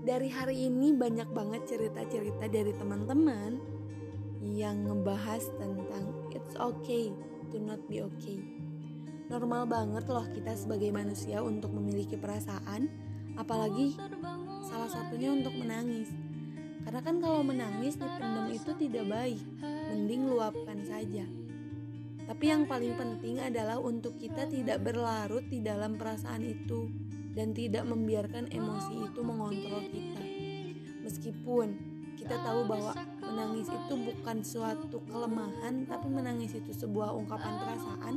Dari hari ini banyak banget cerita-cerita dari teman-teman yang ngebahas tentang it's okay to not be okay. Normal banget loh kita sebagai manusia untuk memiliki perasaan, apalagi salah satunya untuk menangis. Karena kan kalau menangis dipendam itu tidak baik, mending luapkan saja. Tapi yang paling penting adalah untuk kita tidak berlarut di dalam perasaan itu dan tidak membiarkan emosi itu mengontrol kita. Meskipun kita tahu bahwa menangis itu bukan suatu kelemahan, tapi menangis itu sebuah ungkapan perasaan,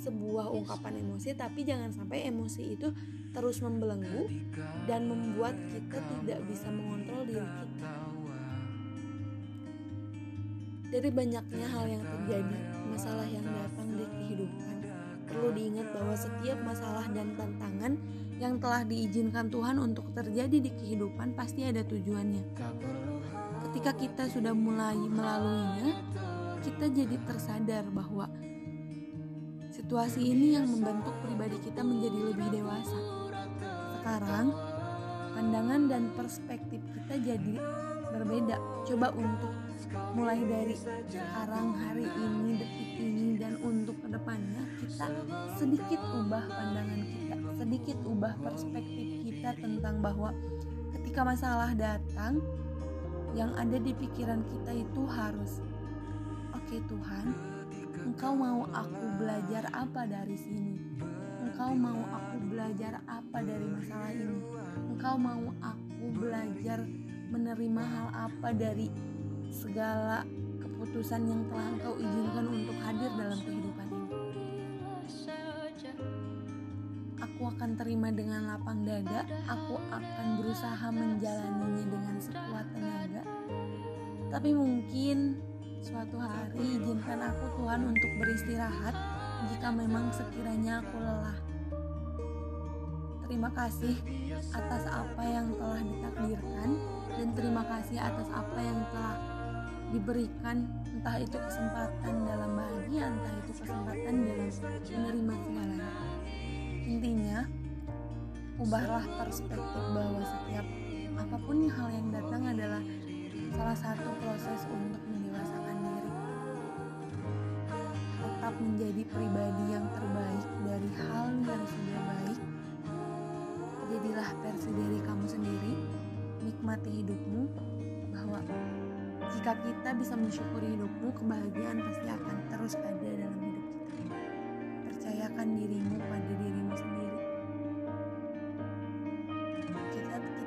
sebuah ungkapan emosi, tapi jangan sampai emosi itu terus membelenggu dan membuat kita tidak bisa mengontrol diri kita. Dari banyaknya hal yang terjadi, masalah yang datang di kehidupan, perlu diingat bahwa setiap masalah dan tantangan yang telah diizinkan Tuhan untuk terjadi di kehidupan pasti ada tujuannya. Ketika kita sudah mulai melaluinya, kita jadi tersadar bahwa situasi ini yang membentuk pribadi kita menjadi lebih dewasa. Sekarang, pandangan dan perspektif kita jadi berbeda. Coba untuk mulai dari sekarang hari ini detik ini dan kita sedikit ubah pandangan kita sedikit ubah perspektif kita tentang bahwa ketika masalah datang yang ada di pikiran kita itu harus oke okay, Tuhan engkau mau aku belajar apa dari sini? Engkau mau aku belajar apa dari masalah ini? Engkau mau aku belajar menerima hal apa dari segala keputusan yang telah Engkau izinkan untuk hadir dalam kehidupan Aku akan terima dengan lapang dada, aku akan berusaha menjalaninya dengan sekuat tenaga. Tapi mungkin suatu hari izinkan aku Tuhan untuk beristirahat jika memang sekiranya aku lelah. Terima kasih atas apa yang telah ditakdirkan dan terima kasih atas apa yang telah diberikan entah itu kesempatan dalam bahagia entah itu kesempatan dalam intinya ubahlah perspektif bahwa setiap apa pun hal yang datang adalah salah satu proses untuk mendewasakan diri tetap menjadi pribadi yang terbaik dari hal yang sudah baik jadilah versi diri kamu sendiri nikmati hidupmu bahwa jika kita bisa mensyukuri hidupmu, kebahagiaan pasti akan terus ada dalam hidup kita. Percayakan dirimu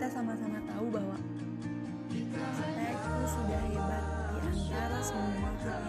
kita sama-sama tahu bahwa kita itu sudah hebat di antara semua kita